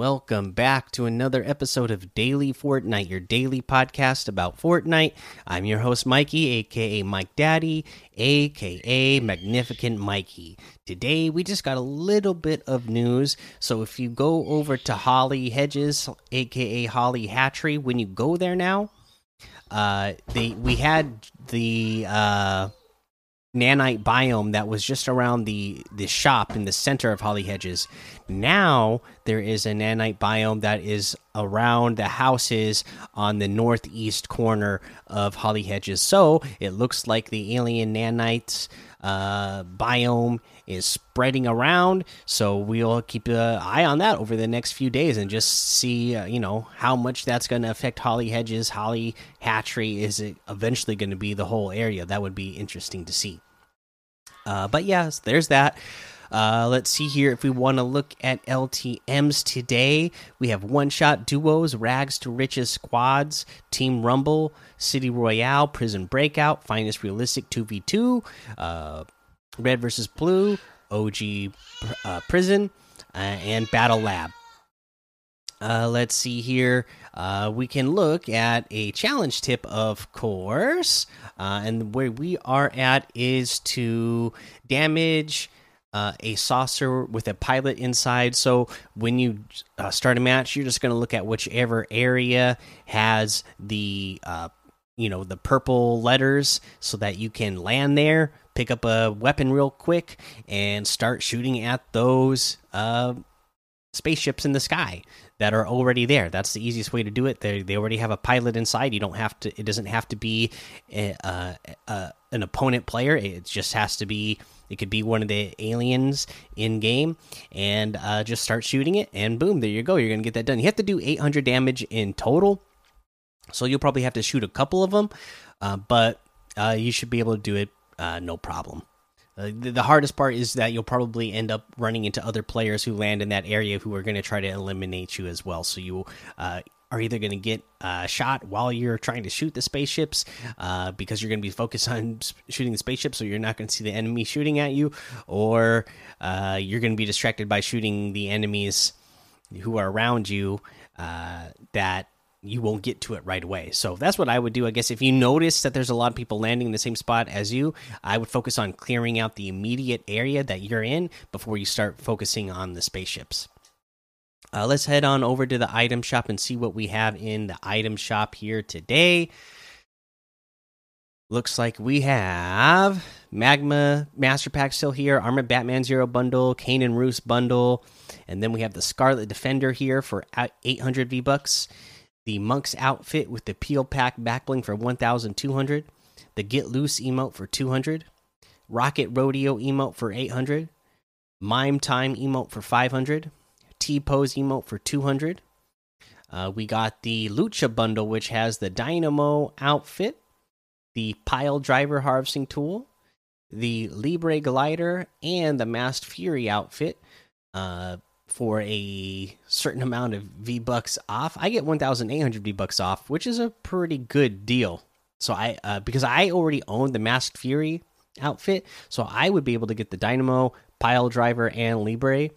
Welcome back to another episode of Daily Fortnite, your daily podcast about Fortnite. I'm your host, Mikey, aka Mike Daddy, aka Magnificent Mikey. Today, we just got a little bit of news. So, if you go over to Holly Hedges, aka Holly Hatchery, when you go there now, uh, they we had the uh nanite biome that was just around the the shop in the center of Holly Hedges. Now there is a nanite biome that is around the houses on the northeast corner of Holly Hedges. So it looks like the alien nanites uh, biome is spreading around. So we'll keep an eye on that over the next few days and just see, uh, you know, how much that's going to affect Holly Hedges, Holly Hatchery. Is it eventually going to be the whole area? That would be interesting to see. Uh, but yes, there's that. Uh, let's see here if we want to look at LTMs today. We have one shot duos, rags to riches squads, Team Rumble, City Royale, Prison Breakout, Finest Realistic 2v2, uh, Red versus Blue, OG uh, Prison, uh, and Battle Lab. Uh, let's see here. Uh, we can look at a challenge tip, of course. Uh, and where we are at is to damage uh, a saucer with a pilot inside. So when you uh, start a match, you're just going to look at whichever area has the uh, you know the purple letters, so that you can land there, pick up a weapon real quick, and start shooting at those uh, spaceships in the sky that are already there. That's the easiest way to do it. They they already have a pilot inside. You don't have to. It doesn't have to be a, a, a, an opponent player. It just has to be. It could be one of the aliens in game, and uh, just start shooting it, and boom, there you go. You're gonna get that done. You have to do 800 damage in total, so you'll probably have to shoot a couple of them, uh, but uh, you should be able to do it uh, no problem. The, the, hardest part is that you'll probably end up running into other players who land in that area who are going to try to eliminate you as well. So you uh, are either going to get shot while you're trying to shoot the spaceships uh, because you're going to be focused on shooting the spaceships, so you're not going to see the enemy shooting at you, or uh, you're going to be distracted by shooting the enemies who are around you uh, that you won't get to it right away. So that's what I would do. I guess if you notice that there's a lot of people landing in the same spot as you, I would focus on clearing out the immediate area that you're in before you start focusing on the spaceships. Uh, let's head on over to the item shop and see what we have in the item shop here today. Looks like we have Magma Master Pack still here, Armored Batman Zero Bundle, Kane and Roos Bundle, and then we have the Scarlet Defender here for 800 V Bucks the monk's outfit with the peel pack backbling for 1200 the get loose emote for 200 rocket rodeo emote for 800 mime time emote for 500 t pose emote for 200 uh, we got the lucha bundle which has the dynamo outfit the pile driver harvesting tool the libre glider and the masked fury outfit. Uh, for a certain amount of V bucks off. I get 1,800 V bucks off, which is a pretty good deal. So I, uh, because I already own the Masked Fury outfit, so I would be able to get the Dynamo, Pile Driver, and Libre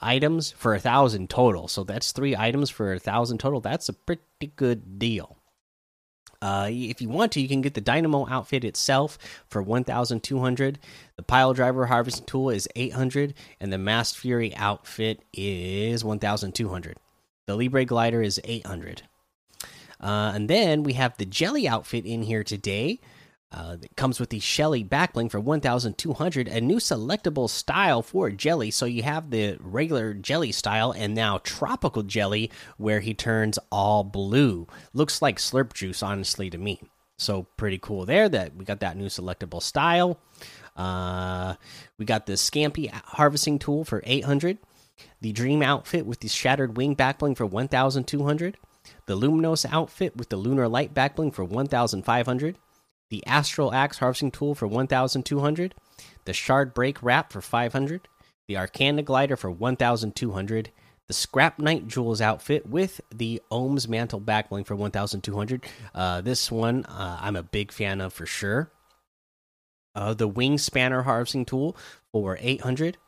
items for a thousand total. So that's three items for a thousand total. That's a pretty good deal. Uh, if you want to, you can get the Dynamo outfit itself for 1,200. The Pile Driver Harvesting Tool is 800, and the Masked Fury outfit is 1,200. The Libre Glider is 800. Uh, and then we have the Jelly outfit in here today. Uh, it comes with the Shelly backbling for 1,200, a new selectable style for Jelly. So you have the regular Jelly style and now Tropical Jelly, where he turns all blue. Looks like Slurp Juice, honestly, to me. So pretty cool there that we got that new selectable style. Uh, we got the Scampy harvesting tool for 800, the Dream outfit with the Shattered Wing backbling for 1,200, the Luminos outfit with the Lunar Light backbling for 1,500 the Astral Axe harvesting tool for 1200, the Shard Break wrap for 500, the Arcana glider for 1200, the Scrap Knight Jules outfit with the Ohms mantle backbling for 1200. Uh, this one uh, I'm a big fan of for sure. Uh, the Wing Spanner harvesting tool for 800,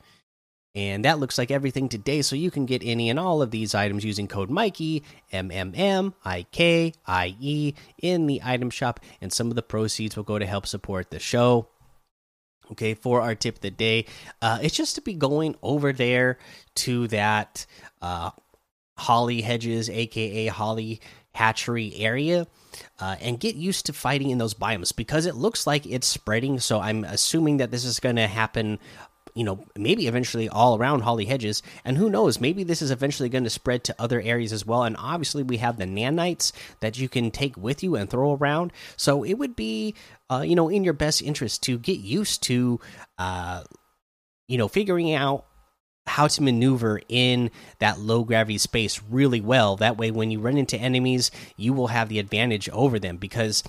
And that looks like everything today. So you can get any and all of these items using code Mikey, M M M I K I E, in the item shop. And some of the proceeds will go to help support the show. Okay, for our tip of the day, uh, it's just to be going over there to that uh, Holly Hedges, aka Holly Hatchery area, uh, and get used to fighting in those biomes because it looks like it's spreading. So I'm assuming that this is going to happen you know, maybe eventually all around Holly Hedges. And who knows, maybe this is eventually going to spread to other areas as well. And obviously, we have the nanites that you can take with you and throw around. So it would be, uh, you know, in your best interest to get used to, uh, you know, figuring out how to maneuver in that low gravity space really well. That way, when you run into enemies, you will have the advantage over them because.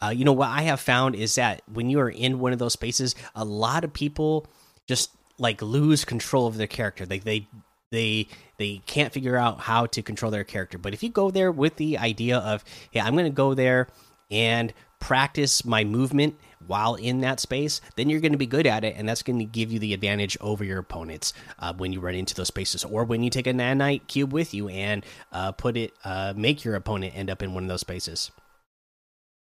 Uh, you know what I have found is that when you are in one of those spaces, a lot of people just like lose control of their character. Like they they they can't figure out how to control their character. But if you go there with the idea of, hey, I'm going to go there and practice my movement while in that space, then you're going to be good at it, and that's going to give you the advantage over your opponents uh, when you run into those spaces, or when you take a nanite cube with you and uh, put it, uh, make your opponent end up in one of those spaces.